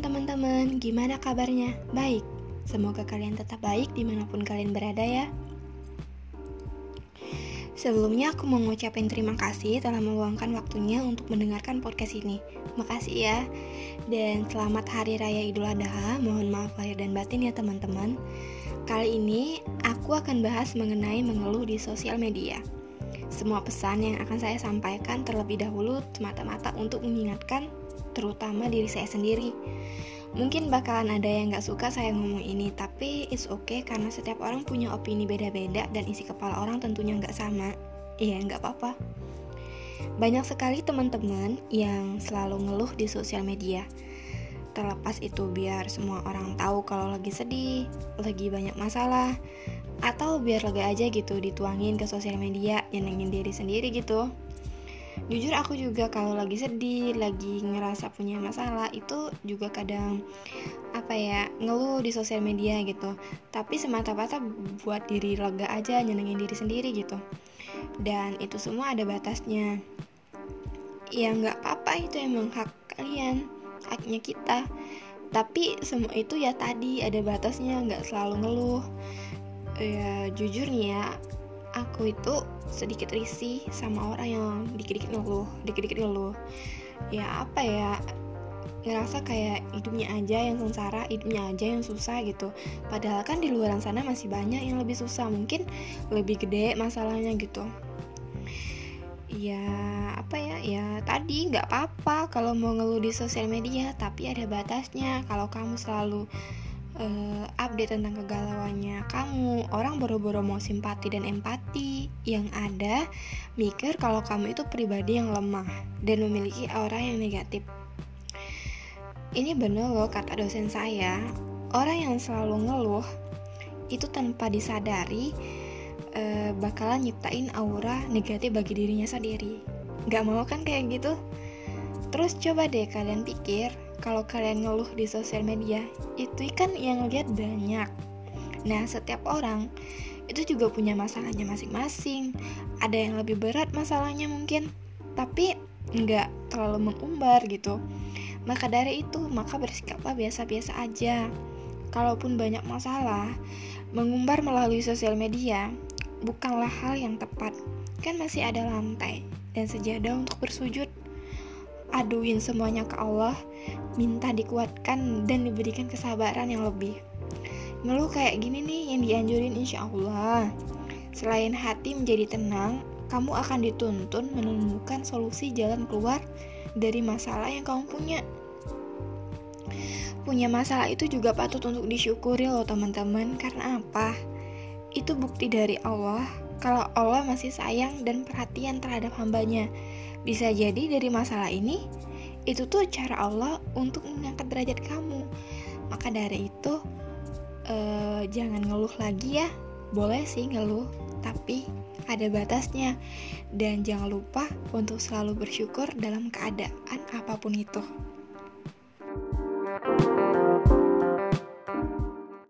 teman-teman, gimana kabarnya? Baik, semoga kalian tetap baik di mana pun kalian berada ya. Sebelumnya aku mau ngucapin terima kasih telah meluangkan waktunya untuk mendengarkan podcast ini. Makasih ya. Dan selamat Hari Raya Idul Adha. Mohon maaf lahir dan batin ya teman-teman. Kali ini aku akan bahas mengenai mengeluh di sosial media. Semua pesan yang akan saya sampaikan terlebih dahulu semata-mata untuk mengingatkan terutama diri saya sendiri. Mungkin bakalan ada yang gak suka saya ngomong ini, tapi it's okay karena setiap orang punya opini beda-beda dan isi kepala orang tentunya gak sama. Iya, gak apa-apa. Banyak sekali teman-teman yang selalu ngeluh di sosial media. Terlepas itu biar semua orang tahu kalau lagi sedih, lagi banyak masalah, atau biar lega aja gitu dituangin ke sosial media, nyenengin diri sendiri gitu jujur aku juga kalau lagi sedih lagi ngerasa punya masalah itu juga kadang apa ya ngeluh di sosial media gitu. Tapi semata-mata buat diri lega aja nyenengin diri sendiri gitu. Dan itu semua ada batasnya. Ya nggak apa-apa itu emang hak kalian haknya kita. Tapi semua itu ya tadi ada batasnya nggak selalu ngeluh. Ya jujur nih ya aku itu sedikit risih sama orang yang dikit-dikit ngeluh dikit-dikit ngeluh. Ya apa ya ngerasa kayak hidupnya aja yang sengsara hidupnya aja yang susah gitu. Padahal kan di luar sana masih banyak yang lebih susah mungkin lebih gede masalahnya gitu. Ya apa ya ya tadi nggak apa-apa kalau mau ngeluh di sosial media tapi ada batasnya. Kalau kamu selalu uh, update tentang kegalauannya. Kamu orang boro-boro mau simpati dan empati. Yang ada mikir kalau kamu itu pribadi yang lemah dan memiliki aura yang negatif. Ini bener loh kata dosen saya. Orang yang selalu ngeluh itu tanpa disadari uh, bakalan nyiptain aura negatif bagi dirinya sendiri. Gak mau kan kayak gitu? Terus coba deh kalian pikir kalau kalian ngeluh di sosial media itu kan yang lihat banyak. Nah setiap orang itu juga punya masalahnya masing-masing. Ada yang lebih berat masalahnya mungkin tapi nggak terlalu mengumbar gitu. Maka dari itu maka bersikaplah biasa-biasa aja. Kalaupun banyak masalah mengumbar melalui sosial media bukanlah hal yang tepat. Kan masih ada lantai dan sejadah untuk bersujud aduin semuanya ke Allah, minta dikuatkan dan diberikan kesabaran yang lebih. Ngeluh kayak gini nih yang dianjurin insya Allah. Selain hati menjadi tenang, kamu akan dituntun menemukan solusi jalan keluar dari masalah yang kamu punya. Punya masalah itu juga patut untuk disyukuri loh teman-teman Karena apa? Itu bukti dari Allah Kalau Allah masih sayang dan perhatian terhadap hambanya bisa jadi dari masalah ini, itu tuh cara Allah untuk mengangkat derajat kamu. Maka dari itu, eh, jangan ngeluh lagi ya. Boleh sih ngeluh, tapi ada batasnya. Dan jangan lupa untuk selalu bersyukur dalam keadaan apa pun itu.